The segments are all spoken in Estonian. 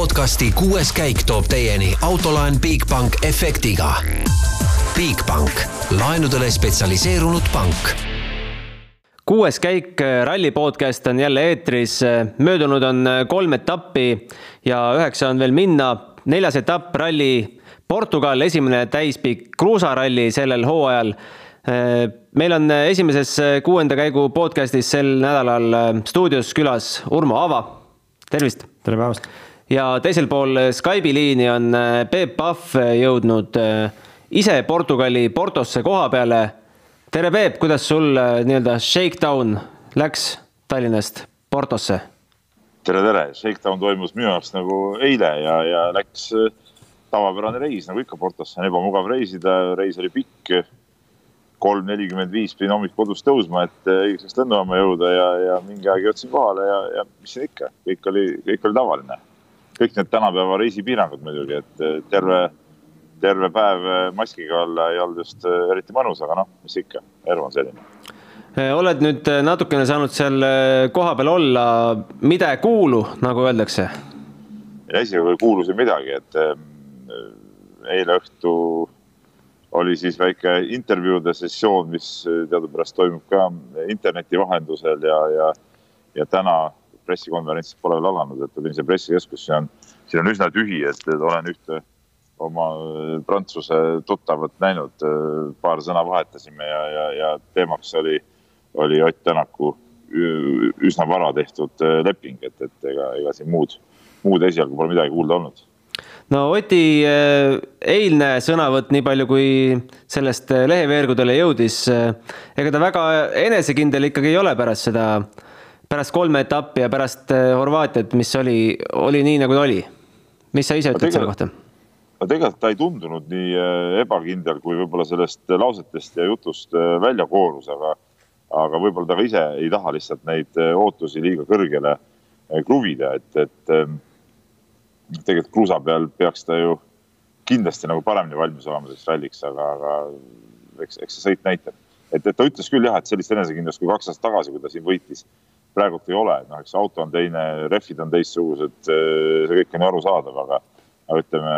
podcasti kuues käik toob teieni autolaen Bigbank efektiga. Bigbank, laenudele spetsialiseerunud pank kuues käik ralli podcast on jälle eetris. möödunud on kolm etappi ja üheksa on veel minna. neljas etapp, ralli Portugal, esimene täispikk kruusaralli sellel hooajal meil on esimeses kuuenda käigu podcastis sel nädalal stuudios külas Urmo Aava. tervist. tere päevast. Ja teisel pool Skype'i liini on Peep Pahv jõudnud ise Portugali Portosse koha peale. tere, Peep, kuidas sul nii-öelda shakedown läks Tallinnast Portosse? tere, tere, shakedown toimus minu jaoks nagu eile ja, ja läks tavapärane reis nagu ikka Portosse, on ebamugav reisida, reis oli pikk kolm nelikümmend viis pidin hommik kodust tõusma, et õigeks lennujaama jõuda ja, ja mingi aeg jõudsin kohale ja, ja mis siin ikka, kõik oli, kõik oli tavaline. Kõik need tänapäeva reisipiirangud muidugi, et terve, terve päev maskiga olla ei olnud just eriti mõnus, aga noh, mis ikka, elu on selline. oled nüüd natukene saanud seal kohapeal olla, mida ei kuulu, nagu öeldakse? esialgu ei kuulu siin midagi, et eile õhtu oli siis väike intervjuude sessioon, mis teadupärast toimub ka interneti vahendusel ja, ja, ja täna pressikonverents pole veel alanud, et olin see pressikeskus, see on, siin on üsna tühi, et olen ühte oma prantsuse tuttavat näinud, paar sõna vahetasime ja, ja, ja teemaks oli, oli Ott Tänaku üsna vara tehtud leping, et, et ega, ega siin muud, muud esialgu pole midagi kuulda olnud. No Oti eilne sõnavõtt, nii palju kui sellest leheveergudele jõudis, ega ta väga enesekindel ikkagi ei ole pärast seda, pärast kolme etappi ja pärast Horvaatiat, mis oli, oli nii, nagu ta oli. mis sa ise ütled selle kohta? no tegelikult ta ei tundunud nii ebakindel, kui võib-olla sellest lausetest ja jutust välja koorus, aga, aga võib-olla ta ka ise ei taha lihtsalt neid ootusi liiga kõrgele kruvida, et, et tegelikult kruusa peal peaks ta ju kindlasti nagu paremini valmis olema selleks ralliks, aga, aga eks, eks see sõit näitab. et, et ta ütles küll jah, et sellist enesekindlust kui kaks aastat tagasi, kui ta siin võitis, praegult ei ole, noh, eks auto on teine, rehvid on teistsugused, see kõik on ju arusaadav, aga, aga ütleme,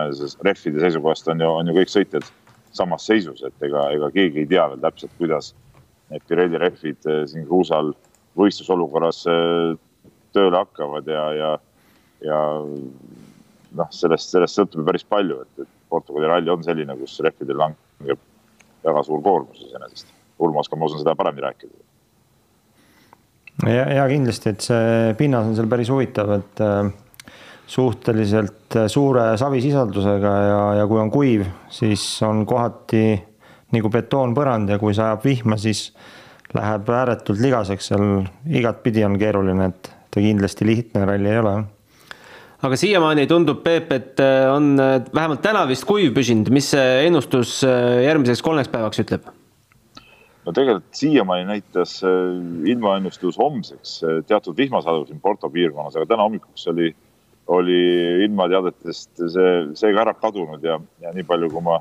rehvide seisukohast on ju, on ju kõik sõitjad samas seisus, et ega, ega keegi ei tea veel täpselt, kuidas need Pirelli rehvid siin kruusal võistlusolukorras tööle hakkavad ja, ja, ja noh, sellest, sellest sõltub ju päris palju, et, et Portugali ralli on selline, kus rehvidel langeb väga suur koormus iseenesest. Urmas ma usun, seda paremini rääkida. Ja, ja kindlasti, et see pinnas on seal päris huvitav, et äh, suhteliselt suure savisisaldusega ja, ja kui on kuiv, siis on kohati nagu betoonpõrand ja kui sajab vihma, siis läheb ääretult ligaseks seal, igatpidi on keeruline, et ta kindlasti lihtne ralli ei ole aga siiamaani tundub, Peep, et on vähemalt täna vist kuiv püsinud, mis see ennustus järgmiseks kolmeks päevaks ütleb? No tegelikult siiamaani näitas ilmaennustus homseks teatud vihmasadu siin Porto piirkonnas, aga täna hommikuks oli, oli ilmateadetest see, see ka ära kadunud ja, ja nii palju, kui ma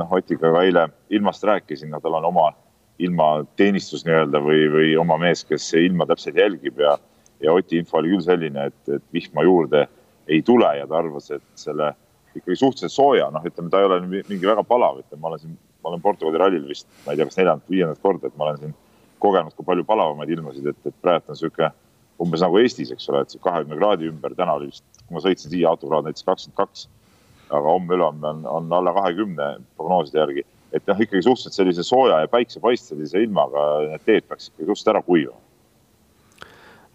noh, Otiga ka eile ilmast rääkisin, no tal on oma ilmateenistus nii-öelda või, või oma mees, kes ilma täpselt jälgib ja ja Oti info oli küll selline, et, et vihma juurde ei tule ja ta arvas, et selle ikkagi suhteliselt sooja, noh, ütleme, ta ei ole mingi väga palav, ütleme, ma olen siin, ma olen Portugali rallil vist, ma ei tea, kas neljandat, viiendat korda, et ma olen siin kogenud ka palju palavamaid ilmasid, et, et praegu on niisugune umbes nagu Eestis, eks ole, et kahekümne kraadi ümber, täna oli vist, kui ma sõitsin siia, autokraad näitas kakskümmend kaks. aga homme-ülehomme on, on alla kahekümne prognooside järgi, et noh, ikkagi suhteliselt sellise sooja ja päiksepaistelise ilmaga need teed peaks ikkagi just ära kuivama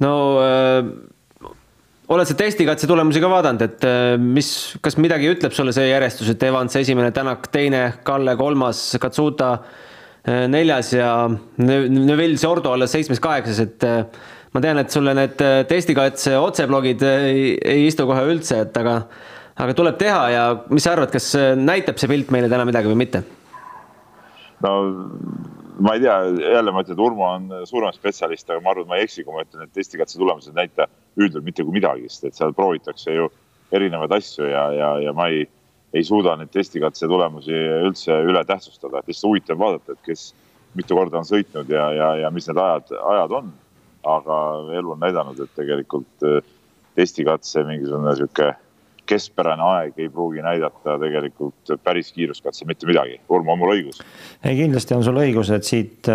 no äh, oled sa testikatse tulemusi ka vaadanud, et äh, mis, kas midagi ütleb sulle see järjestus, et Evans esimene, Tänak teine, Kalle kolmas, Katsuta äh, neljas ja Neville Sordo alles seitsmes-kaheksas, et äh, ma tean, et sulle need testikatse otseblogid ei, ei istu kohe üldse, et aga, aga tuleb teha ja mis sa arvad, kas näitab see pilt meile täna midagi või mitte? no ma ei tea, jälle ma ütlen, et Urmo on suurem spetsialist, aga ma arvan, et ma ei eksi, kui ma ütlen, et testikatse tulemused näita üldjuhul mitte kui midagi, sest et seal proovitakse ju erinevaid asju ja, ja, ja ma ei, ei suuda neid testikatse tulemusi üldse üle tähtsustada, et lihtsalt huvitav vaadata, et kes mitu korda on sõitnud ja, ja, ja mis need ajad, ajad on. aga elu on näidanud, et tegelikult testikatse mingisugune sihuke keskpärane aeg ei pruugi näidata tegelikult päris kiiruskatse mitte midagi. Urmo, on mul õigus? ei, kindlasti on sul õigus, et siit,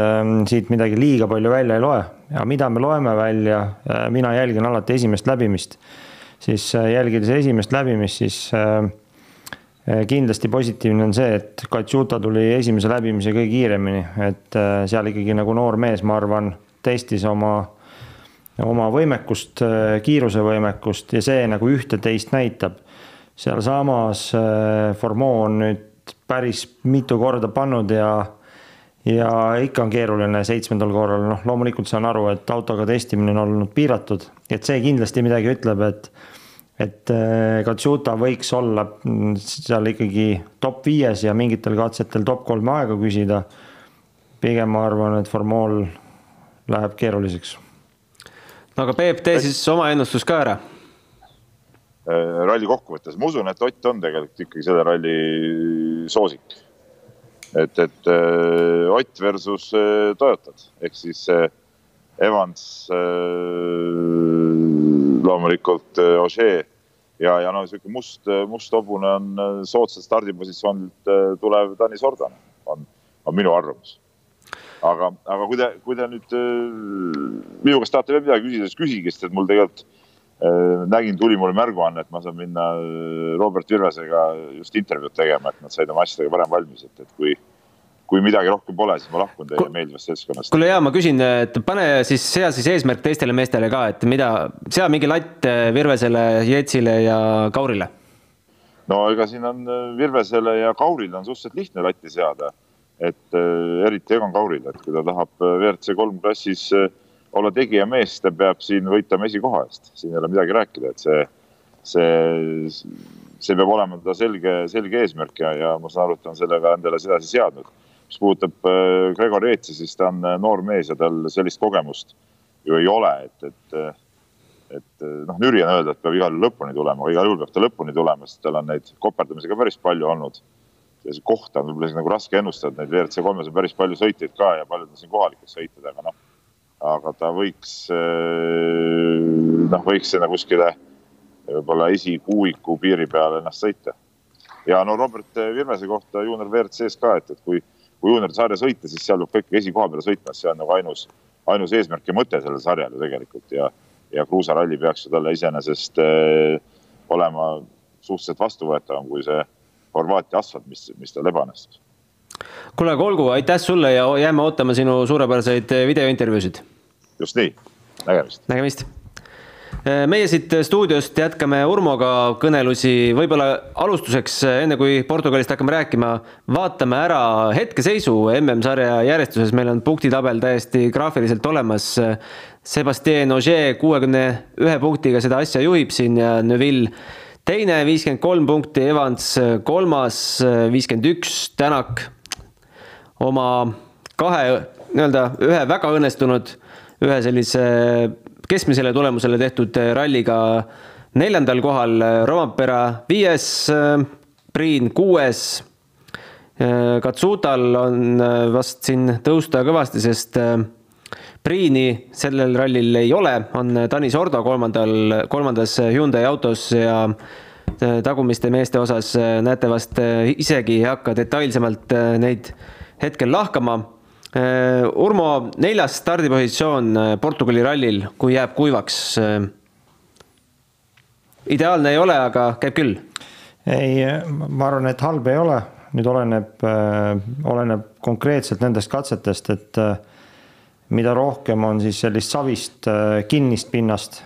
siit midagi liiga palju välja ei loe. Ja mida me loeme välja, mina jälgin alati esimest läbimist, siis jälgides esimest läbimist, siis kindlasti positiivne on see, et Katjuta tuli esimese läbimise kõige kiiremini, et seal ikkagi nagu noor mees, ma arvan, testis oma oma võimekust, kiirusevõimekust ja see nagu ühte-teist näitab sealsamas äh, Formeau on nüüd päris mitu korda pannud ja ja ikka on keeruline seitsmendal korral, noh, loomulikult saan aru, et autoga testimine on olnud piiratud, et see kindlasti midagi ütleb, et et äh, Katsuta võiks olla seal ikkagi top viies ja mingitel katsetel top kolme aega küsida. pigem ma arvan, et Formool läheb keeruliseks. no aga Peep, tee siis oma ennustus ka ära ralli kokkuvõttes, ma usun, et Ott on tegelikult ikkagi selle ralli soosik. et, et äh, Ott versus äh, Toyotad ehk siis Evans, loomulikult Ožee ja, ja noh, sihuke must, must hobune on soodsalt stardipositsioonilt tulev Tanis Ordan, on, on minu arvamus. aga, aga kui te, kui te nüüd minu käest tahate veel midagi küsida, siis küsige, sest et mul tegelikult Äh, nägin, tuli mulle märguanne, et ma saan minna äh, Robert Virvesega just intervjuud tegema, et nad said oma asjadega varem valmis, et, et kui, kui midagi rohkem pole, siis ma lahkun teie meeldivast seltskonnast. kuule ja ma küsin, et pane siis, sea siis eesmärk teistele meestele ka, et mida, sea mingi latt äh, Virvesele, Jetsile ja Kaurile. no ega siin on Virvesele ja Kaurile on suhteliselt lihtne latti seada, et eriti Egon Kaurile, et kui ta tahab WRC kolm klassis äh, olla tegijamees, ta peab siin võitlema esikoha eest, siin ei ole midagi rääkida, et see, see, see peab olema ta selge, selge eesmärk ja, ja ma saan aru, et ta on sellega endale sedasi seadnud. mis puudutab äh, Gregor Eetsi, siis ta on äh, noor mees ja tal sellist kogemust ju ei ole, et, et et noh, nüri on öelda, et peab igal juhul lõpuni tulema, igal juhul peab ta lõpuni tulema, sest tal on neid koperdamisi ka päris palju olnud. ja see kohta on võib-olla nagu raske ennustada, neid WRC kolmes on päris palju sõitjaid ka ja paljud on siin kohalikud sõitjad, aga noh aga ta võiks, eh, noh, võiks sinna kuskile võib-olla esikuuiku piiri peale ennast sõita. ja no Robert Virmese kohta juunior WRC-s ka, et, et kui, kui juunioride sarja sõita, siis seal peab ikkagi esikoha peale sõitma, see on nagu ainus, ainus eesmärk ja mõte sellel sarjal ju tegelikult ja, ja kruusaralli peaks ju talle iseenesest äh, olema suhteliselt vastuvõetavam kui see Horvaatia asfalt, mis, mis tal ebaõnnestus. kuule, aga olgu, aitäh sulle ja jääme ootama sinu suurepäraseid videointervjuusid just nii, nägemist. nägemist. Meie siit stuudiost jätkame Urmoga kõnelusi, võib-olla alustuseks, enne kui Portugalist hakkame rääkima, vaatame ära hetkeseisu MM-sarja järjestuses, meil on punktitabel täiesti graafiliselt olemas. Sebastien Ogier kuuekümne ühe punktiga seda asja juhib siin ja Neville teine, viiskümmend kolm punkti, Evans kolmas, viiskümmend üks, Tänak oma kahe nii-öelda ühe väga õnnestunud ühe sellise keskmisele tulemusele tehtud ralliga neljandal kohal, Rompera viies, Priin kuues. Katsutal on vast siin tõusta kõvasti, sest Priini sellel rallil ei ole, on Tanis Ordo kolmandal, kolmandas Hyundai autos ja tagumiste meeste osas näete vast isegi ei hakka detailsemalt neid hetkel lahkama Urmo, neljas stardipositsioon äh, Portugali rallil, kui jääb kuivaks. Äh, ideaalne ei ole, aga käib küll. ei, ma arvan, et halb ei ole, nüüd oleneb, oleneb konkreetselt nendest katsetest, et mida rohkem on siis sellist savist kinnist pinnast,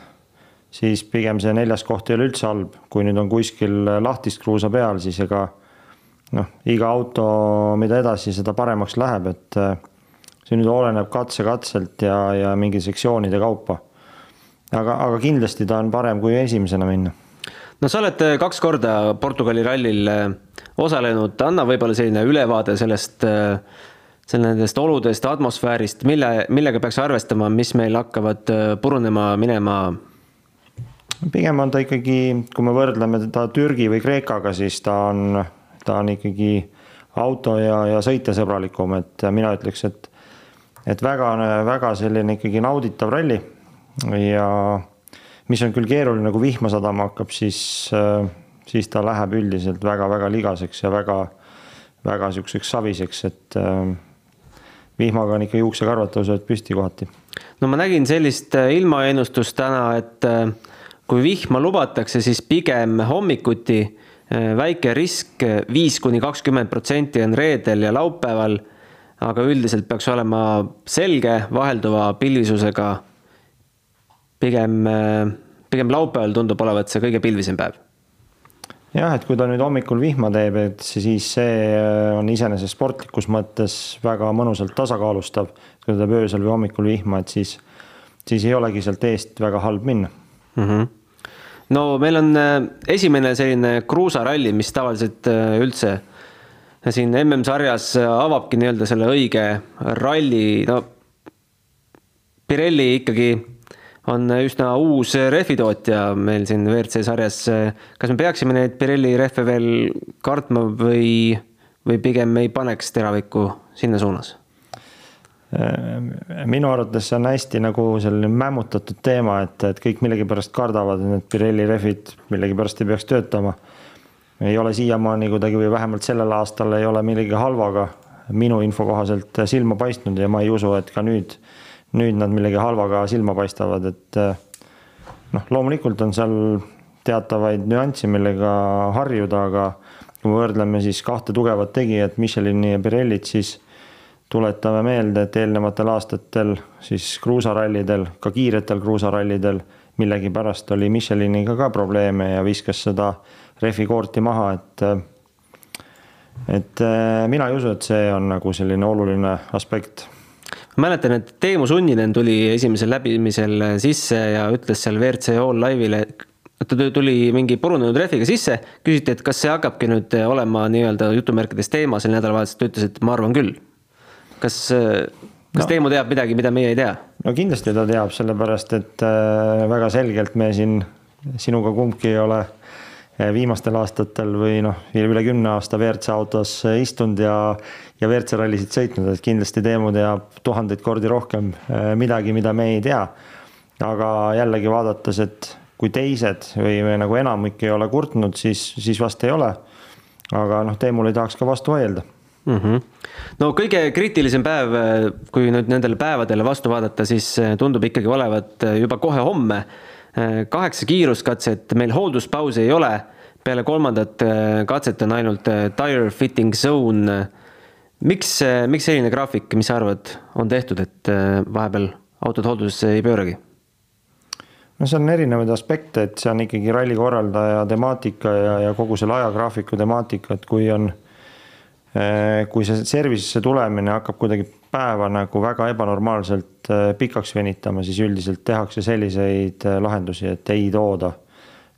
siis pigem see neljas koht ei ole üldse halb, kui nüüd on kuskil lahtist kruusa peal, siis ega noh, iga auto, mida edasi, seda paremaks läheb, et see nüüd oleneb katse-katselt ja, ja mingi sektsioonide kaupa. aga, aga kindlasti ta on parem kui esimesena minna. no sa oled äh, kaks korda Portugali rallil äh, osalenud, anna võib-olla selline ülevaade sellest, äh, nendest oludest, atmosfäärist, mille, millega peaks arvestama, mis meil hakkavad purunema, minema? pigem on ta ikkagi, kui me võrdleme teda Türgi või Kreekaga, siis ta on, ta on ikkagi auto ja, ja sõitjasõbralikum, et mina ütleks, et et väga, väga selline ikkagi nauditav ralli ja mis on küll keeruline, kui vihma sadama hakkab, siis, siis ta läheb üldiselt väga-väga ligaseks ja väga, väga sihukeseks saviseks, et vihmaga on ikka juuksekarvad tõusevad püsti kohati. no ma nägin sellist ilmaennustust täna, et kui vihma lubatakse, siis pigem hommikuti väike risk, viis kuni kakskümmend protsenti on reedel ja laupäeval. Aga üldiselt peaks olema selge vahelduva pilvisusega. pigem, pigem laupäeval tundub olevat see kõige pilvisem päev. jah, et kui ta nüüd hommikul vihma teeb, et siis see on iseenesest sportlikus mõttes väga mõnusalt tasakaalustav. kui ta teeb öösel või hommikul vihma, et siis, siis ei olegi sealt eest väga halb minna mm. -hmm no meil on äh, esimene selline kruusaralli, mis tavaliselt äh, üldse siin MM-sarjas avabki nii-öelda selle õige ralli, no Pirelli ikkagi on üsna uus rehvitootja meil siin WRC sarjas. kas me peaksime neid Pirelli rehve veel kartma või, või pigem ei paneks teravikku sinna suunas? Äh, minu arvates see on hästi nagu selline mämmutatud teema, et, et kõik millegipärast kardavad, et need Pirelli rehvid millegipärast ei peaks töötama. Ei ole siiamaani kuidagi või vähemalt sellel aastal ei ole millegi halvaga minu info kohaselt silma paistnud ja ma ei usu, et ka nüüd, nüüd nad millegi halvaga silma paistavad, et noh, loomulikult on seal teatavaid nüansse, millega harjuda, aga kui me võrdleme siis kahte tugevat tegijat, Michelini ja Pirellit, siis tuletame meelde, et eelnevatel aastatel siis kruusarallidel, ka kiiretel kruusarallidel millegipärast oli Micheliniga ka probleeme ja viskas seda rehvikoorti maha, et et äh, mina ei usu, et see on nagu selline oluline aspekt. mäletan, et Teemu Sunninen tuli esimesel läbimisel sisse ja ütles seal WRC All Live'ile, et ta tuli mingi purunenud rehviga sisse, küsiti, et kas see hakkabki nüüd olema nii-öelda jutumärkides teema sel nädalavahetusel, ta ütles, et ma arvan küll kas, kas no. Teemu teab midagi, mida meie ei tea? no kindlasti ta teab, sellepärast et äh, väga selgelt me siin sinuga kumbki ei ole äh, viimastel aastatel või noh, üle kümne aasta WRC autos istunud ja, ja WRC rallisid sõitnud, et kindlasti Teemu teab tuhandeid kordi rohkem äh, midagi, mida me ei tea. aga jällegi vaadates, et kui teised või, või nagu enamik ei ole kurtnud, siis, siis vast ei ole. aga noh, Teemul ei tahaks ka vastu vaielda mm. -hmm. no kõige kriitilisem päev, kui nüüd nendele päevadele vastu vaadata, siis eh, tundub ikkagi olevat eh, juba kohe homme. Eh, kaheksa kiiruskatset, meil hoolduspausi ei ole. peale kolmandat katset on ainult tire fitting zone. miks, miks selline graafik, mis sa arvad, on tehtud, et vahepeal autod hooldusesse ei pööragi? no seal on erinevaid aspekte, et see on ikkagi ralli korraldaja temaatika ja, ja kogu selle ajagraafiku temaatika, et kui on Äh, kui see service'isse tulemine hakkab kuidagi päeva nagu väga ebanormaalselt äh, pikaks venitama, siis üldiselt tehakse selliseid äh, lahendusi, et ei tooda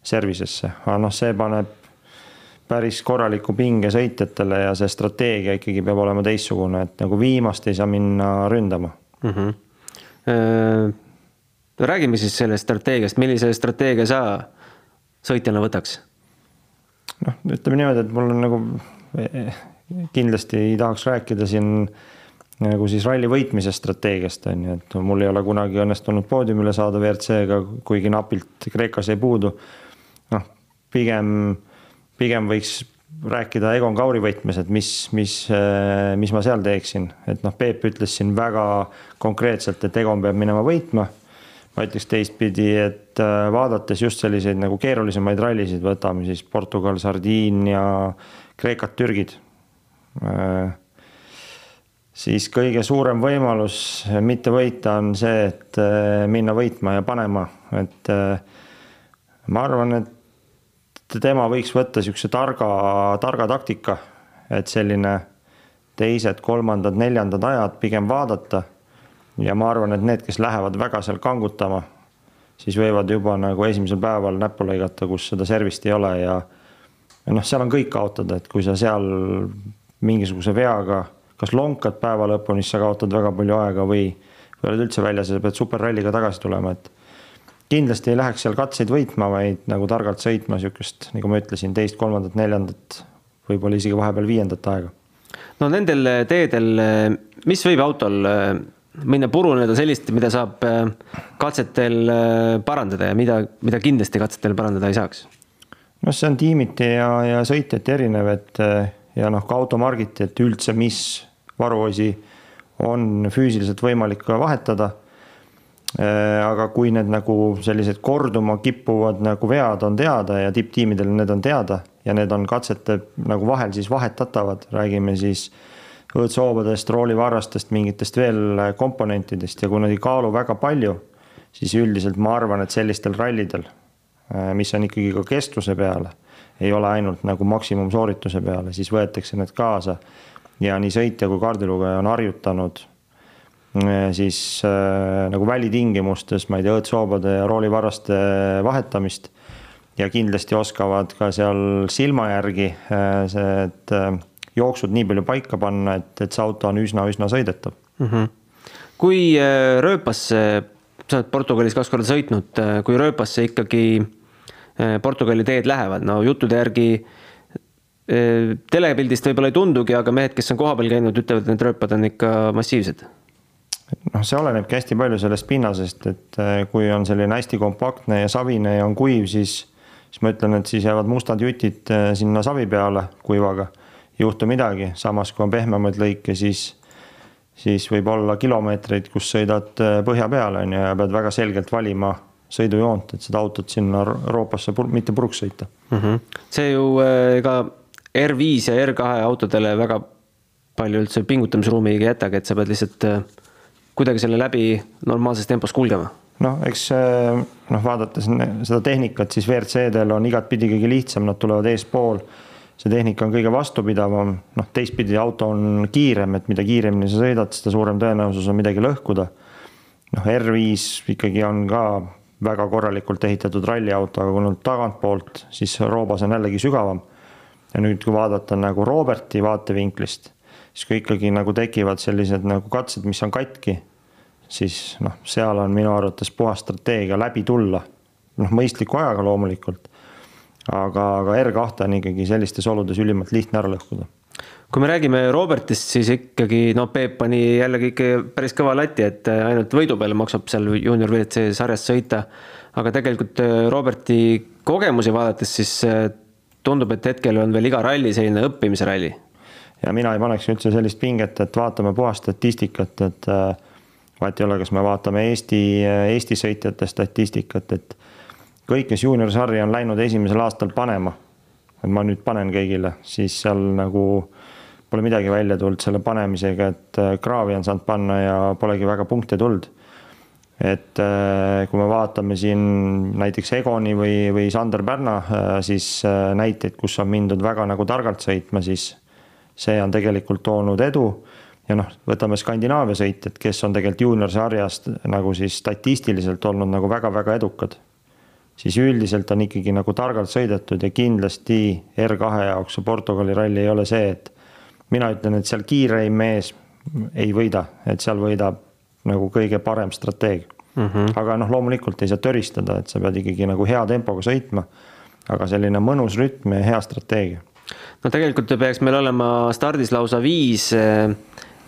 service'isse, aga noh, see paneb päris korraliku pinge sõitjatele ja see strateegia ikkagi peab olema teistsugune, et nagu viimast ei saa minna ründama mm. -hmm. räägime siis sellest strateegiast, millise strateegia sa sõitjana võtaks? noh, ütleme niimoodi, et mul on nagu kindlasti ei tahaks rääkida siin nagu siis ralli võitmise strateegiast on ju, et mul ei ole kunagi õnnestunud poodiumile saada WRC-ga, kuigi napilt Kreekas ei puudu. noh, pigem, pigem võiks rääkida Egon Kauri võtmes, et mis, mis, mis ma seal teeksin, et noh, Peep ütles siin väga konkreetselt, et Egon peab minema võitma. ma ütleks teistpidi, et vaadates just selliseid nagu keerulisemaid rallisid, võtame siis Portugal, Sardiinia, Kreekat, Türgid Äh, siis kõige suurem võimalus mitte võita on see, et äh, minna võitma ja panema, et äh, ma arvan, et tema võiks võtta niisuguse targa, targa taktika, et selline teised, kolmandad, neljandad ajad pigem vaadata. ja ma arvan, et need, kes lähevad väga seal kangutama, siis võivad juba nagu esimesel päeval näppu lõigata, kus seda servist ei ole ja ja noh, seal on kõik kaotada, et kui sa seal mingisuguse veaga, kas lonkad päeva lõpuni, siis sa kaotad väga palju aega või, või oled üldse väljas ja sa pead superralliga tagasi tulema, et kindlasti ei läheks seal katseid võitma, vaid nagu targalt sõitma niisugust, nagu ma ütlesin, teist, kolmandat, neljandat, võib-olla isegi vahepeal viiendat aega. no nendel teedel, mis võib autol minna puruneda sellist, mida saab katsetel parandada ja mida, mida kindlasti katsetel parandada ei saaks? noh, see on tiimiti ja, ja sõitjati erinev, et ja noh, ka automargiti, et üldse, mis varuosi on füüsiliselt võimalik vahetada. Äh, aga kui need nagu sellised korduma kippuvad nagu vead on teada ja tipptiimidel need on teada ja need on katsete nagu vahel siis vahetatavad, räägime siis õõtsoobadest, roolivarrastest, mingitest veel komponentidest ja kui nad ei kaalu väga palju, siis üldiselt ma arvan, et sellistel rallidel, äh, mis on ikkagi ka kestvuse peale, ei ole ainult nagu maksimumsoorituse peale, siis võetakse need kaasa ja nii sõitja kui kaardilugeja on harjutanud Äh, siis äh, nagu välitingimustes, ma ei tea, õõtsoobade ja roolivarraste vahetamist. ja kindlasti oskavad ka seal silma järgi äh, see, et jooksud nii palju paika panna, et, et see auto on üsna-üsna sõidetav mm. -hmm. kui rööpasse, sa oled Portugalis kaks korda sõitnud, kui rööpasse ikkagi Portugali teed lähevad, no juttude järgi telepildist võib-olla ei tundugi, aga mehed, kes on kohapeal käinud, ütlevad, et need rööpad on ikka massiivsed noh, see olenebki hästi palju sellest pinnasest, et äh, kui on selline hästi kompaktne ja savine ja on kuiv, siis, siis ma ütlen, et siis jäävad mustad jutid äh, sinna savi peale kuivaga. ei juhtu midagi, samas kui on pehmemaid lõike, siis, siis võib olla kilomeetreid, kus sõidad äh, põhja peale on ju ja pead väga selgelt valima sõidujoont, et seda autot sinna Euroopasse pur mitte puruks sõita mm. -hmm. see ju ega R5 ja R2 autodele väga palju üldse pingutamisruumi ei jätagi, et sa pead lihtsalt kuidagi selle läbi normaalses tempos kulgema? noh, eks noh, vaadates seda tehnikat, siis WRC-del on igatpidi kõige lihtsam, nad tulevad eespool. see tehnika on kõige vastupidavam, noh, teistpidi auto on kiirem, et mida kiiremini sa sõidad, seda suurem tõenäosus on midagi lõhkuda. noh, R5 ikkagi on ka väga korralikult ehitatud ralliauto, aga kui nüüd tagantpoolt, siis roobas on jällegi sügavam. Ja nüüd, kui vaadata nagu Roberti vaatevinklist, siis kui ikkagi nagu tekivad sellised nagu katsed, mis on katki siis noh, seal on minu arvates puhas strateegia läbi tulla. noh, mõistliku ajaga loomulikult. aga, aga R2 on ikkagi sellistes oludes ülimalt lihtne ära lõhkuda kui me räägime Robertist, siis ikkagi no Peep pani jällegi ikka päris kõva lati, et ainult võidu peale maksab seal juunior WRC sarjas sõita. aga tegelikult Roberti kogemusi vaadates, siis tundub, et hetkel on veel iga ralli selline õppimise ralli. ja mina ei paneks üldse sellist pinget, et vaatame puhast statistikat, et äh, vahet ei ole, kas me vaatame Eesti, Eesti sõitjate statistikat, et kõik, kes juuniorsarja on läinud esimesel aastal panema, et ma nüüd panen kõigile, siis seal nagu pole midagi välja tulnud selle panemisega, et äh, kraavi on saanud panna ja polegi väga punkte tulnud. Et äh, kui me vaatame siin näiteks Egoni või, või Sander Pärna, äh, siis näiteid, kus on mindud väga nagu targalt sõitma, siis see on tegelikult toonud edu ja noh, võtame Skandinaavia sõitjad, kes on tegelikult juuniorsarjast nagu siis statistiliselt olnud nagu väga-väga edukad. siis üldiselt on ikkagi nagu targalt sõidetud ja kindlasti R2 jaoks see Portugali ralli ei ole see, et mina ütlen, et seal kiireim mees ei võida, et seal võidab nagu kõige parem strateegia mm. -hmm. aga noh, loomulikult ei saa töristada, et sa pead ikkagi nagu hea tempoga sõitma. aga selline mõnus rütm ja hea strateegia. no tegelikult peaks meil olema stardis lausa viis eh,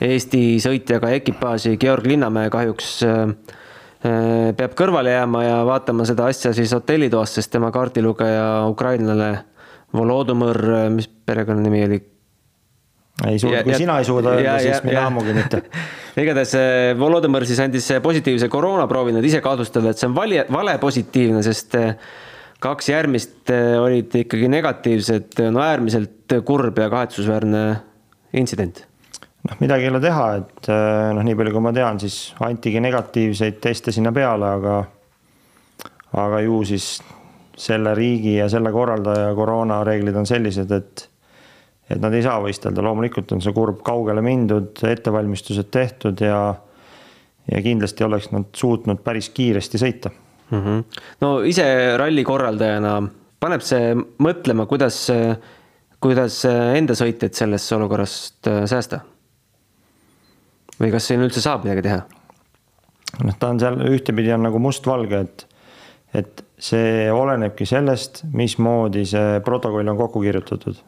Eesti sõitjaga ekipaaži Georg Linnamäe kahjuks äh, äh, peab kõrvale jääma ja vaatama seda asja siis hotellitoas, sest tema kaardilugeja ukrainlane Volodõmõr, mis perekonnanimi oli? Ei suuda, kui ja, sina ei suuda öelda, siis mina ammugi mitte. Igatahes Volodõmõr siis andis positiivse koroonaproovi, nad ise kahtlustavad, et see on vali, vale positiivne, sest kaks järgmist olid ikkagi negatiivsed, no äärmiselt kurb ja kahetsusväärne intsident. Noh, midagi ei ole teha, et noh, nii palju, kui ma tean, siis antigi negatiivseid teste sinna peale, aga, aga ju siis selle riigi ja selle korraldaja koroonareeglid on sellised, et, et nad ei saa võistelda, loomulikult on see kurb, kaugele mindud, ettevalmistused tehtud ja, ja kindlasti oleks nad suutnud päris kiiresti sõita mm. -hmm. no ise ralli korraldajana paneb see mõtlema, kuidas, kuidas enda sõitjaid sellest olukorrast äh, säästa või kas siin üldse saab midagi teha? noh, ta on seal ühtepidi on nagu mustvalge, et, et see olenebki sellest, mismoodi see protokoll on kokku kirjutatud.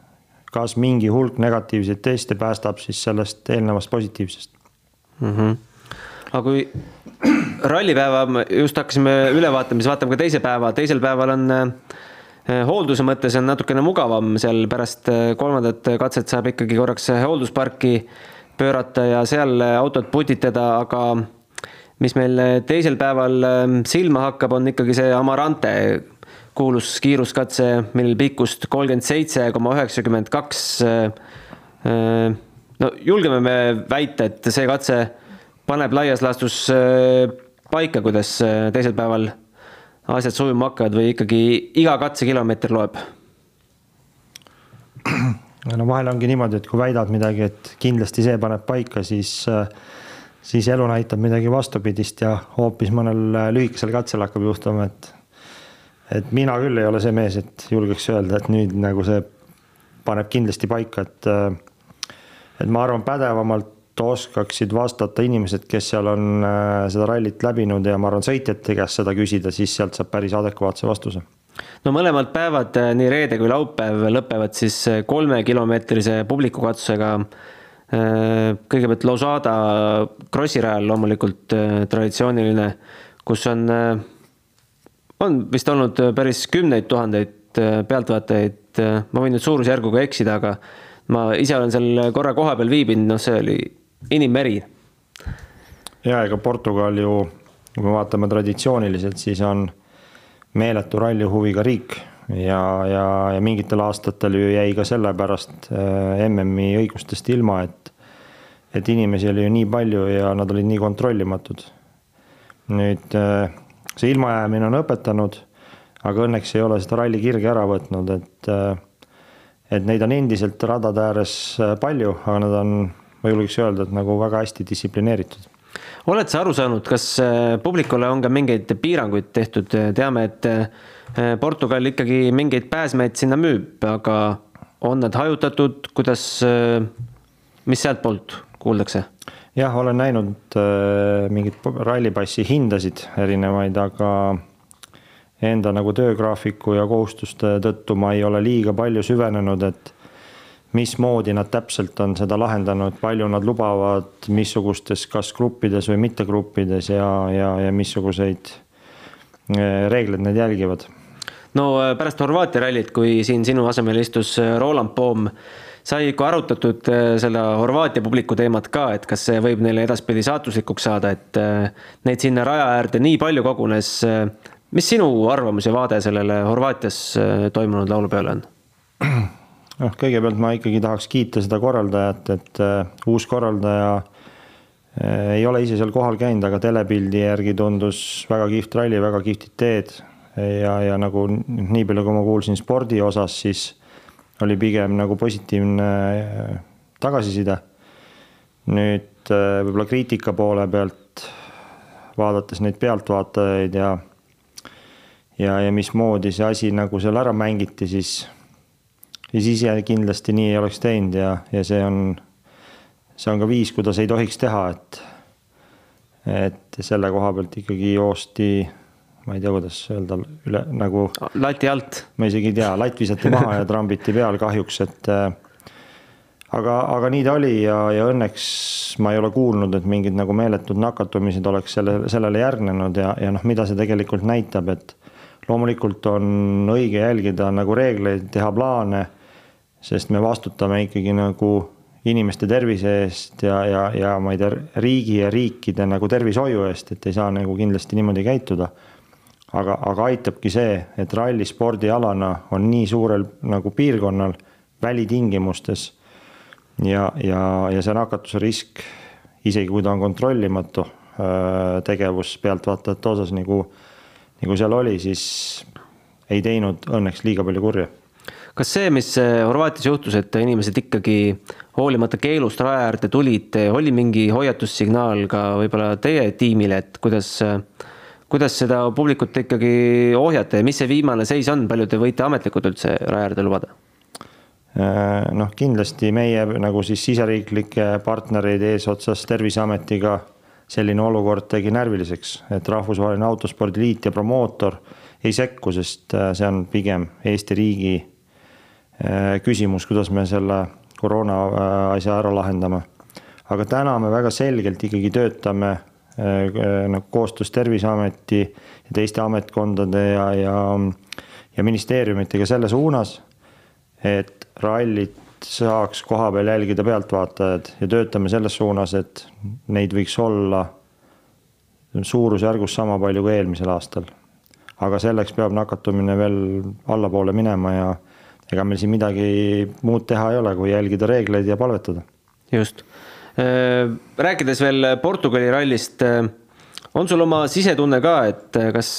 Kas mingi hulk negatiivseid teste päästab siis sellest eelnevast positiivsest mm? -hmm. aga kui rallipäeva just hakkasime üle vaatama, siis vaatame ka teise päeva, teisel päeval on hoolduse mõttes on natukene mugavam, seal pärast kolmandat katset saab ikkagi korraks hooldusparki pöörata ja seal autot putitada, aga mis meil teisel päeval silma hakkab, on ikkagi see Amarante kuulus kiiruskatse, millel pikkust kolmkümmend seitse koma üheksakümmend kaks. no julgeme me väita, et see katse paneb laias laastus paika, kuidas teisel päeval asjad sujuma hakkavad või ikkagi iga katsekilomeeter loeb? no vahel ongi niimoodi, et kui väidad midagi, et kindlasti see paneb paika, siis, siis elu näitab midagi vastupidist ja hoopis mõnel lühikesel katsel hakkab juhtuma, et et mina küll ei ole see mees, et julgeks öelda, et nüüd nagu see paneb kindlasti paika, et et ma arvan, pädevamalt oskaksid vastata inimesed, kes seal on äh, seda rallit läbinud ja ma arvan, sõitjate käest seda küsida, siis sealt saab päris adekvaatse vastuse. no mõlemad päevad, äh, nii reede kui laupäev, lõpevad siis äh, kolmekilomeetrise publikukatsusega. kõigepealt Losada Krossi rajal loomulikult traditsiooniline, kus on on vist olnud äh, päris kümneid tuhandeid äh, pealtvaatajaid, äh, ma võin nüüd suurusjärguga eksida, aga ma ise olen seal korra kohapeal viibinud, noh, see oli inimmeri. ja ega Portugal ju, kui me vaatame traditsiooniliselt, siis on meeletu rallihuviga riik ja, ja, ja mingitel aastatel ju jäi ka sellepärast MM-i õigustest ilma, et et inimesi oli ju nii palju ja nad olid nii kontrollimatud. nüüd see ilmajäämine on õpetanud, aga õnneks ei ole seda ralli kirge ära võtnud, et et neid on endiselt radade ääres palju, aga nad on, ma julgeks öelda, et nagu väga hästi distsiplineeritud. Oled sa aru saanud, kas äh, publikule on ka mingeid piiranguid tehtud, teame, et äh, Portugal ikkagi mingeid pääsmeid sinna müüb, aga on nad hajutatud, kuidas, äh, mis sealtpoolt kuuldakse? Jah, olen näinud äh, mingeid rallipassi hindasid erinevaid, aga enda nagu töögraafiku ja kohustuste tõttu ma ei ole liiga palju süvenenud, et mismoodi nad täpselt on seda lahendanud, palju nad lubavad, missugustes, kas gruppides või mittegruppides ja, ja, ja missuguseid äh, reegleid nad jälgivad. no äh, pärast Horvaatia rallit, kui siin sinu asemel istus äh, Roland Poom sai ikka arutatud äh, selle Horvaatia publiku teemat ka, et kas see võib neile edaspidi saatuslikuks saada, et äh, neid sinna raja äärde nii palju kogunes. Äh, mis sinu arvamus ja vaade sellele Horvaatias toimunud laulupeole on? noh, kõigepealt ma ikkagi tahaks kiita seda korraldajat, et uus korraldaja ei ole ise seal kohal käinud, aga telepildi järgi tundus väga kihvt ralli, väga kihvtid teed. ja, ja nagu nii palju, kui ma kuulsin spordi osas, siis oli pigem nagu positiivne äh, tagasiside. nüüd äh, võib-olla kriitika poole pealt, vaadates neid pealtvaatajaid ja ja, ja mismoodi see asi nagu seal ära mängiti, siis, siis ise kindlasti nii ei oleks teinud ja, ja see on, see on ka viis, kuidas ei tohiks teha, et et selle koha pealt ikkagi joosti ma ei tea, kuidas öelda üle nagu. lati alt. ma isegi ei tea, latt visati maha ja trambiti peal kahjuks, et äh, aga, aga nii ta oli ja, ja õnneks ma ei ole kuulnud, et mingid nagu meeletud nakatumised oleks selle, sellele järgnenud ja, ja noh, mida see tegelikult näitab, et loomulikult on õige jälgida nagu reegleid, teha plaane, sest me vastutame ikkagi nagu inimeste tervise eest ja, ja, ja ma ei tea, riigi ja riikide nagu tervishoiu eest, et ei saa nagu kindlasti niimoodi käituda aga, aga aitabki see, et rallispordialana on nii suurel nagu piirkonnal välitingimustes ja, ja, ja see nakatuse risk, isegi kui ta on kontrollimatu äh, tegevus pealtvaatajate osas nagu, nagu seal oli, siis ei teinud õnneks liiga palju kurja. Kas see, mis äh, Horvaatias juhtus, et inimesed ikkagi hoolimata keelust raja äärde tulid, oli mingi hoiatussignaal ka võib-olla teie tiimile, et kuidas äh, kuidas seda publikut ikkagi ohjata ja mis see viimane seis on, palju te võite ametlikult üldse raja äärde lubada? Äh, noh, kindlasti meie nagu siis siseriiklike partnereid eesotsas Terviseametiga selline olukord tegi närviliseks, et Rahvusvaheline Autospordiliit ja promootor ei sekku, sest äh, see on pigem Eesti riigi äh, küsimus, kuidas me selle koroona asja ära lahendame. aga täna me väga selgelt ikkagi töötame nagu koostöös Terviseameti ja teiste ametkondade ja, ja, ja ministeeriumitega selle suunas, et rallit saaks kohapeal jälgida pealtvaatajad ja töötame selles suunas, et neid võiks olla suurusjärgus sama palju kui eelmisel aastal. aga selleks peab nakatumine veel allapoole minema ja ega meil siin midagi muud teha ei ole, kui jälgida reegleid ja palvetada. just. Äh, rääkides veel Portugali rallist, äh, on sul oma sisetunne ka, et äh, kas,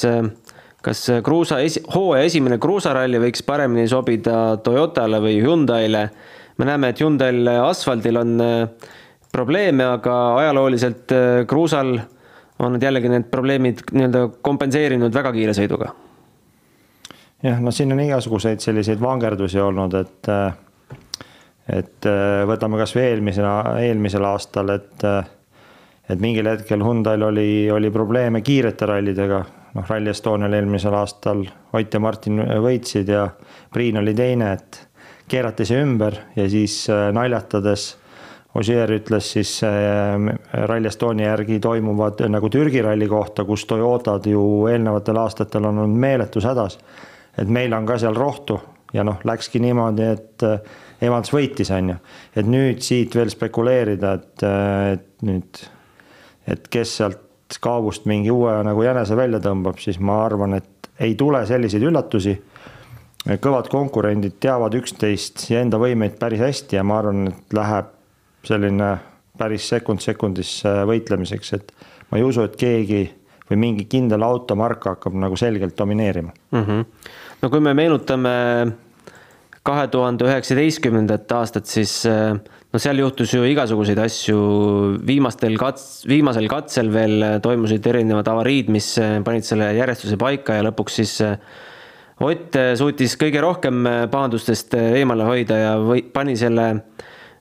kas kruusa esi-, hooaja esimene kruusaralli võiks paremini sobida Toyotale või Hyundai'le? me näeme, et Hyundai'l asfaldil on probleeme, aga ajalooliselt kruusal on nad jällegi need probleemid nii-öelda kompenseerinud väga kiire sõiduga jah, no siin on igasuguseid selliseid vangerdusi olnud, et et võtame kasvõi eelmisel, eelmisel aastal, et et mingil hetkel Hyundai'l oli, oli probleeme kiirete rallidega, noh, Rally Estonial eelmisel aastal Ott ja Martin võitsid ja Priin oli teine, et keerati see ümber ja siis naljatades Ossier ütles siis Rally Estonia järgi toimuvad nagu Türgi ralli kohta, kus Toyotad ju eelnevatel aastatel on olnud meeletus hädas. Et meil on ka seal rohtu ja noh, läkski niimoodi, et äh, Evans võitis, on ju. et nüüd siit veel spekuleerida, et, äh, et nüüd, et kes sealt kaabust mingi uue nagu jänese välja tõmbab, siis ma arvan, et ei tule selliseid üllatusi. kõvad konkurendid teavad üksteist ja enda võimeid päris hästi ja ma arvan, et läheb selline päris sekund sekundisse võitlemiseks, et ma ei usu, et keegi või mingi kindel automark hakkab nagu selgelt domineerima mm. -hmm no kui me meenutame kahe tuhande üheksateistkümnendat aastat, siis eh, no seal juhtus ju igasuguseid asju, viimastel kats-, viimasel katsel veel toimusid erinevad avariid, mis eh, panid selle järjestuse paika ja lõpuks siis eh, Ott suutis kõige rohkem pahandustest eemale hoida ja või pani selle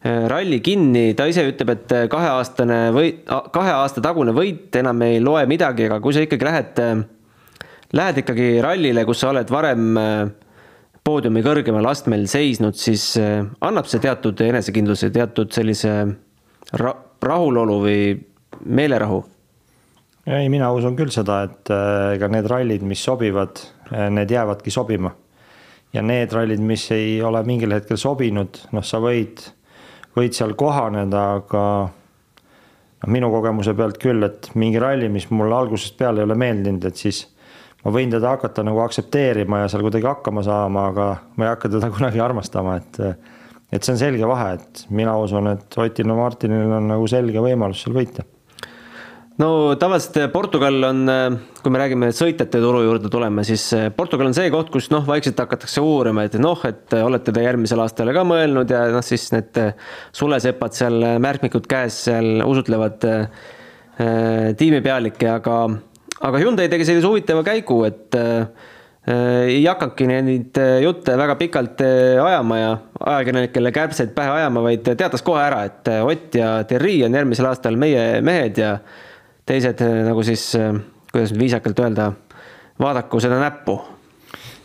ralli kinni, ta ise ütleb, et kaheaastane või kahe aasta tagune võit enam ei loe midagi, aga kui sa ikkagi lähed lähed ikkagi rallile, kus sa oled varem äh, poodiumi kõrgemal astmel seisnud, siis äh, annab see teatud enesekindluse, teatud sellise ra rahulolu või meelerahu? ei, mina usun küll seda, et äh, ega need rallid, mis sobivad, need jäävadki sobima. ja need rallid, mis ei ole mingil hetkel sobinud, noh, sa võid, võid seal kohaneda, aga noh, minu kogemuse pealt küll, et mingi ralli, mis mulle algusest peale ei ole meeldinud, et siis ma võin teda hakata nagu aktsepteerima ja seal kuidagi hakkama saama, aga ma ei hakka teda kunagi armastama, et et see on selge vahe, et mina usun, et Otil ja Martinil on nagu selge võimalus seal võita. No tavaliselt Portugal on, kui me räägime sõitjate turu juurde tuleme, siis Portugal on see koht, kus noh, vaikselt hakatakse uurima, et noh, et olete te järgmisele aastale ka mõelnud ja noh, siis need sulesepad seal, märkmikud käes seal usutlevad äh, tiimipealikke, aga aga Hyundai tegi sellise huvitava käigu, et äh, ei hakanudki neid äh, jutte väga pikalt äh, ajama ja ajakirjanikele kärbseid pähe ajama, vaid teatas kohe ära, et äh, Ott ja Thierry on järgmisel aastal meie mehed ja teised nagu siis, kuidas nüüd viisakalt öelda, vaadaku seda näppu.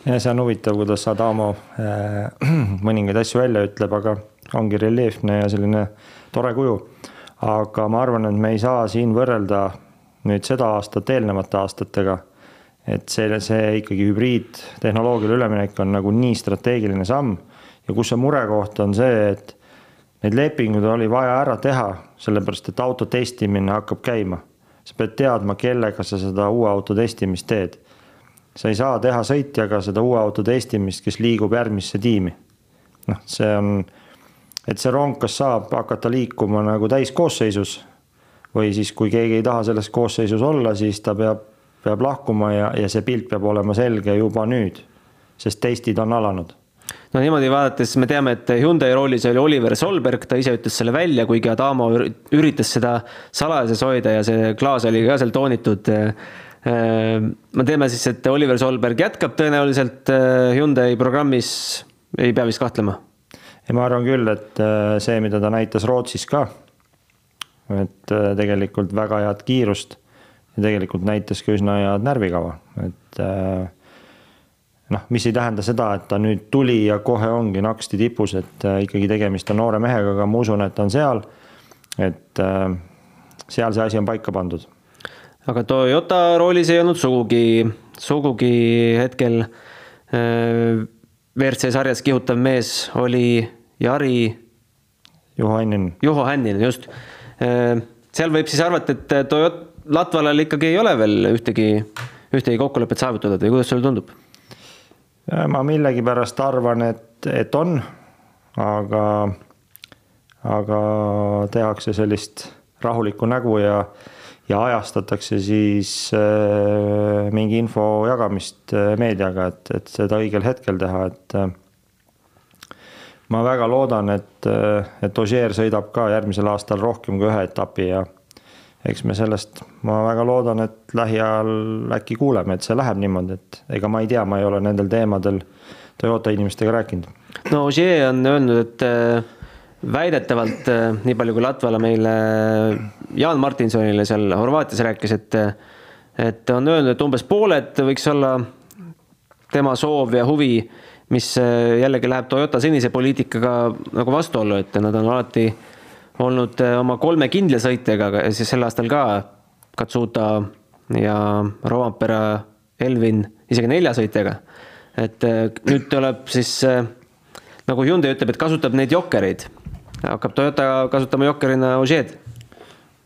ja see on huvitav, kuidas Adamo äh, mõningaid asju välja ütleb, aga ongi reljeefne ja selline tore kuju. aga ma arvan, et me ei saa siin võrrelda nüüd seda aastat eelnevate aastatega. et see, see ikkagi hübriidtehnoloogiale üleminek on nagu nii strateegiline samm ja kus see murekoht on see, et need lepingud oli vaja ära teha, sellepärast et auto testimine hakkab käima. sa pead teadma, kellega sa seda uue auto testimist teed. sa ei saa teha sõitjaga seda uue auto testimist, kes liigub järgmisse tiimi. noh, see on, et see rong, kas saab hakata liikuma nagu täiskoosseisus või siis, kui keegi ei taha selles koosseisus olla, siis ta peab, peab lahkuma ja, ja see pilt peab olema selge juba nüüd, sest testid on alanud no niimoodi vaadates me teame, et Hyundai roolis oli Oliver Solberg, ta ise ütles selle välja, kuigi Adamo üritas seda salajases hoida ja see klaas oli ka seal toonitud. me teame siis, et Oliver Solberg jätkab tõenäoliselt Hyundai programmis, ei pea vist kahtlema? ei, ma arvan küll, et see, mida ta näitas Rootsis ka et äh, tegelikult väga head kiirust ja tegelikult näitas ka üsna head närvikava, et äh, noh, mis ei tähenda seda, et ta nüüd tuli ja kohe ongi naksti tipus, et äh, ikkagi tegemist on noore mehega, aga ma usun, et ta on seal. et seal see asi on paika pandud aga Toyota roolis ei olnud sugugi, sugugi hetkel WRC sarjas kihutav mees oli Jari. Juho Hänninen. Juho Hänninen, just. Äh, seal võib siis arvata, et Toyota, Latvalal ikkagi ei ole veel ühtegi, ühtegi kokkulepet saavutatud või kuidas sulle tundub? ma millegipärast arvan, et, et on, aga, aga tehakse sellist rahulikku nägu ja, ja ajastatakse siis äh, mingi info jagamist äh, meediaga, et, et seda õigel hetkel teha, et äh, ma väga loodan, et, äh, et Ožeer sõidab ka järgmisel aastal rohkem kui ühe etapi ja eks me sellest, ma väga loodan, et lähiajal äkki kuuleme, et see läheb niimoodi, et ega ma ei tea, ma ei ole nendel teemadel Toyota inimestega rääkinud. no Ogier on öelnud, et äh, väidetavalt, äh, nii palju kui Latvala meile Jaan Martinsonile seal Horvaatias rääkis, et et on öelnud, et umbes pooled võiks olla tema soov ja huvi, mis äh, jällegi läheb Toyota senise poliitikaga nagu vastuollu, et nad on alati olnud oma kolme kindla sõitjaga, siis sel aastal ka Katsuta ja Rovampere, Elvin isegi nelja sõitjaga. et nüüd tuleb siis nagu Hyundai ütleb, et kasutab neid jokkereid, hakkab Toyota kasutama jokkerina Ožeed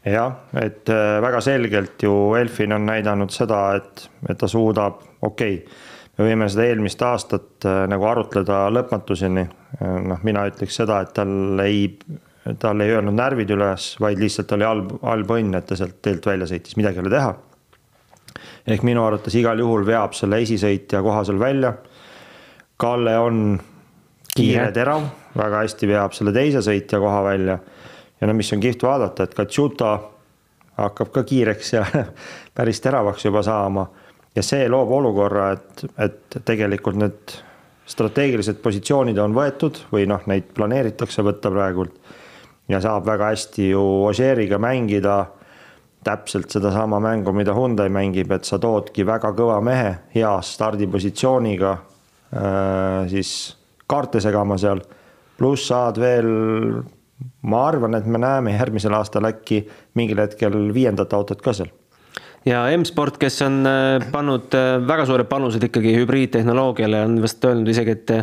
jah, et väga selgelt ju Elfin on näidanud seda, et, et ta suudab, okei okay,, me võime seda eelmist aastat nagu arutleda lõpmatuseni. noh, mina ütleks seda, et tal ei tal ei öelnud närvid üles, vaid lihtsalt oli halb, halb õnn, et ta sealt teelt välja sõitis, midagi ei ole teha. ehk minu arvates igal juhul veab selle esisõitja koha seal välja. Kalle on kiire, terav, väga hästi veab selle teise sõitja koha välja. ja no mis on kihvt vaadata, et Katsuta hakkab ka kiireks ja päris teravaks juba saama. Ja see loob olukorra, et, et tegelikult need strateegilised positsioonid on võetud või noh, neid planeeritakse võtta praegult ja saab väga hästi ju Ožeeriga mängida täpselt sedasama mängu, mida Hyundai mängib, et sa toodki väga kõva mehe hea stardipositsiooniga äh, siis kaarte segama seal. pluss saad veel, ma arvan, et me näeme järgmisel aastal äkki mingil hetkel viiendat autot ka seal ja M-Sport, kes on äh, pannud äh, väga suured panused ikkagi hübriidtehnoloogiale, on vist öelnud isegi, et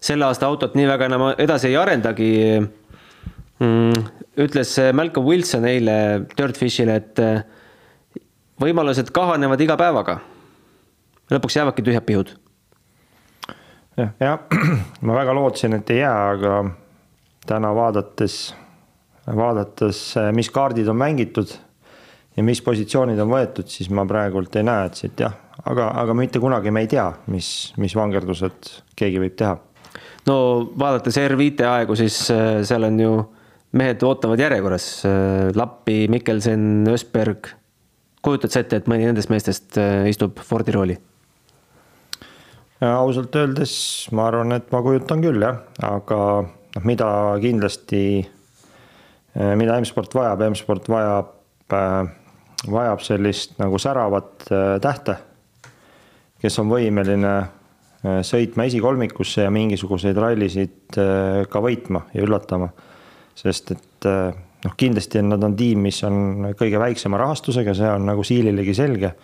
selle aasta autot nii väga enam edasi ei arendagi mm,. ütles Malcolm Wilson eile Dirtfishile, et äh, võimalused kahanevad iga päevaga. lõpuks jäävadki tühjad pihud. jah, jah, ma väga lootsin, et ei jää, aga täna vaadates, vaadates, mis kaardid on mängitud ja mis positsioonid on võetud, siis ma praegult ei näe, et siit jah, aga, aga mitte kunagi me ei tea, mis, mis vangerdused keegi võib teha. no vaadates R5 aegu, siis äh, seal on ju mehed ootavad järjekorras, äh, Lappi, Mikkelsen, Ösberg. kujutad sa ette, et mõni nendest meestest äh, istub Fordi rooli? ausalt öeldes ma arvan, et ma kujutan küll jah, aga noh, mida kindlasti, äh, mida M-sport vajab, M-sport vajab, vajab sellist nagu säravat tähte, kes on võimeline sõitma esikolmikusse ja mingisuguseid rallisid ka võitma ja üllatama sest et noh, kindlasti nad on tiim, mis on kõige väiksema rahastusega, see on nagu siililegi selge.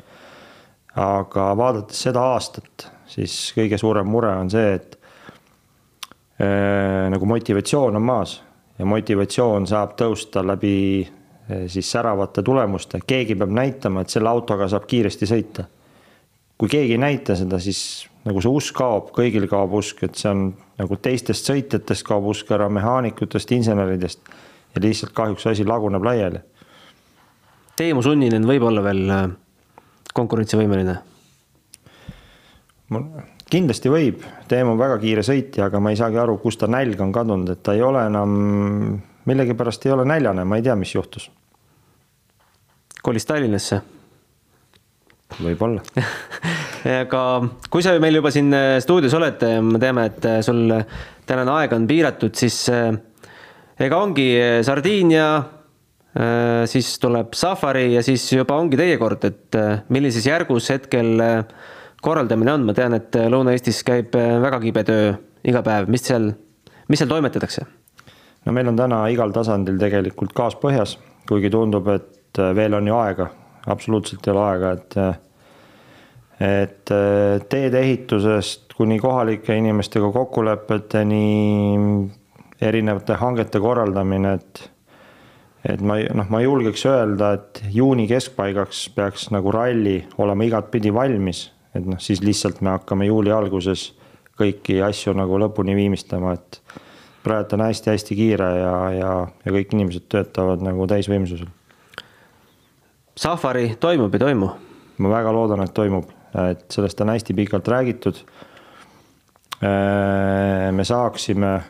aga vaadates seda aastat, siis kõige suurem mure on see, et äh, nagu motivatsioon on maas ja motivatsioon saab tõusta läbi äh, siis säravate tulemuste, keegi peab näitama, et selle autoga saab kiiresti sõita. kui keegi ei näita seda, siis nagu see usk kaob, kõigil kaob usk, et see on nagu teistest sõitjatest kaob usk ära, mehaanikutest, inseneridest ja lihtsalt kahjuks asi laguneb laiali. Teemu Sunninen võib olla veel äh, konkurentsivõimeline? kindlasti võib, Teemu on väga kiire sõitja, aga ma ei saagi aru, kust ta nälg on kadunud, et ta ei ole enam, millegipärast ei ole näljane, ma ei tea, mis juhtus. Kolis Tallinnasse? võib-olla aga kui sa meil juba siin äh, stuudios oled, äh, me teame, et äh, sul tänane aeg on piiratud, siis ega ongi Sardiinia, siis tuleb Safari ja siis juba ongi teie kord, et millises järgus hetkel korraldamine on, ma tean, et Lõuna-Eestis käib väga kibe töö iga päev, mis seal, mis seal toimetatakse? no meil on täna igal tasandil tegelikult gaas põhjas, kuigi tundub, et veel on ju aega absoluutselt ei ole aega, et et teedeehitusest kuni kohalike inimestega kokkulepeteni, erinevate hangete korraldamine, et et ma noh, ma julgeks öelda, et juuni keskpaigaks peaks nagu ralli olema igatpidi valmis, et noh, siis lihtsalt me hakkame juuli alguses kõiki asju nagu lõpuni viimistlema, et praegu on hästi-hästi kiire ja, ja, ja kõik inimesed töötavad nagu täisvõimsusel. Safari toimub, ei toimu? ma väga loodan, et toimub, et sellest on hästi pikalt räägitud. Äh, me saaksime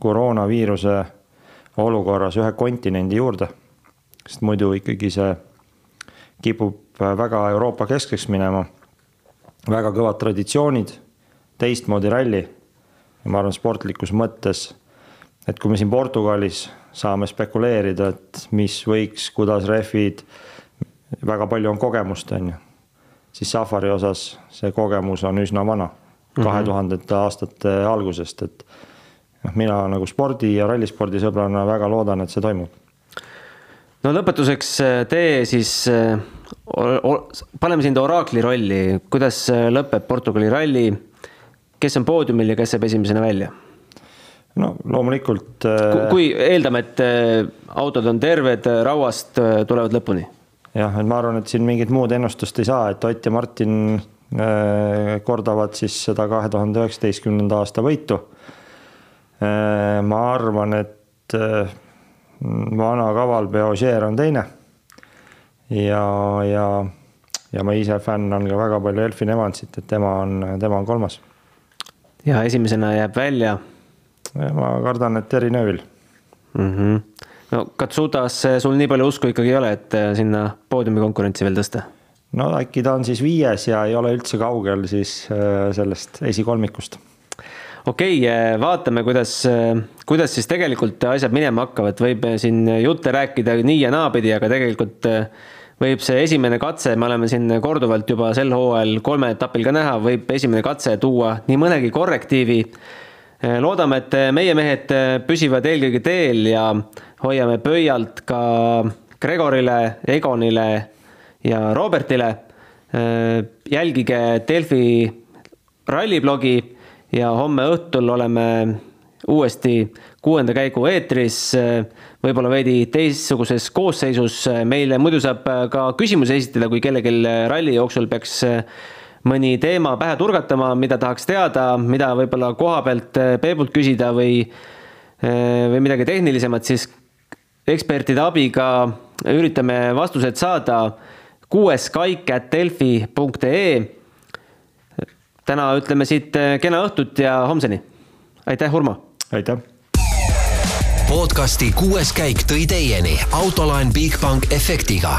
koroonaviiruse olukorras ühe kontinendi juurde, sest muidu ikkagi see kipub väga Euroopa keskseks minema. väga kõvad traditsioonid, teistmoodi ralli ma arvan, sportlikus mõttes, et kui me siin Portugalis saame spekuleerida, et mis võiks, kuidas rehvid, väga palju on kogemust, on ju, siis Safari osas see kogemus on üsna vana, mhm. kahe tuhandete aastate algusest, et noh, mina nagu spordi ja rallispordi sõbrana väga loodan, et see toimub. no lõpetuseks äh, tee siis, äh, paneme sind oraakli rolli, kuidas äh, lõpeb Portugali ralli, kes on poodiumil ja kes jääb esimesena välja? no loomulikult. kui eeldame, et autod on terved, rauast tulevad lõpuni? Jah, et ma arvan, et siin mingit muud ennustust ei saa, et Ott ja Martin kordavad siis seda kahe tuhande üheksateistkümnenda aasta võitu Äh, ma arvan, et äh, vana kaval Beoger on teine. ja, ja, ja ma ise fänn on ka väga palju Elfin Evansit, et tema on, tema on kolmas. ja esimesena jääb välja? ma kardan, et Terry Neuvill mm. -hmm. No Katsutas sul nii palju usku ikkagi ei ole, et äh, sinna poodiumi konkurentsi veel tõsta? no äkki ta on siis viies ja ei ole üldse kaugel siis sellest esikolmikust okei okay,, vaatame, kuidas, kuidas siis tegelikult asjad minema hakkavad, võib siin jutte rääkida nii ja naapidi, aga tegelikult võib see esimene katse, me oleme siin korduvalt juba sel hooajal kolmel etapil ka näha, võib esimene katse tuua nii mõnegi korrektiivi. Loodame, et meie mehed püsivad eelkõige teel ja hoiame pöialt ka Gregorile, Egonile ja Robertile. jälgige Delfi ralliblogi ja homme õhtul oleme uuesti kuuenda käigu eetris, võib-olla veidi teistsuguses koosseisus. meile muidu saab ka küsimusi esitada, kui kellelgi ralli jooksul peaks mõni teema pähe turgatama, mida tahaks teada, mida võib-olla koha pealt Peebult küsida või, või midagi tehnilisemat, siis ekspertide abiga üritame vastused saada kuues kaik at delfi.ee täna ütleme siit eh, kena õhtut ja homseni. aitäh, Urmo. aitäh. podcasti kuues käik tõi teieni autolaen Bigbank efektiga.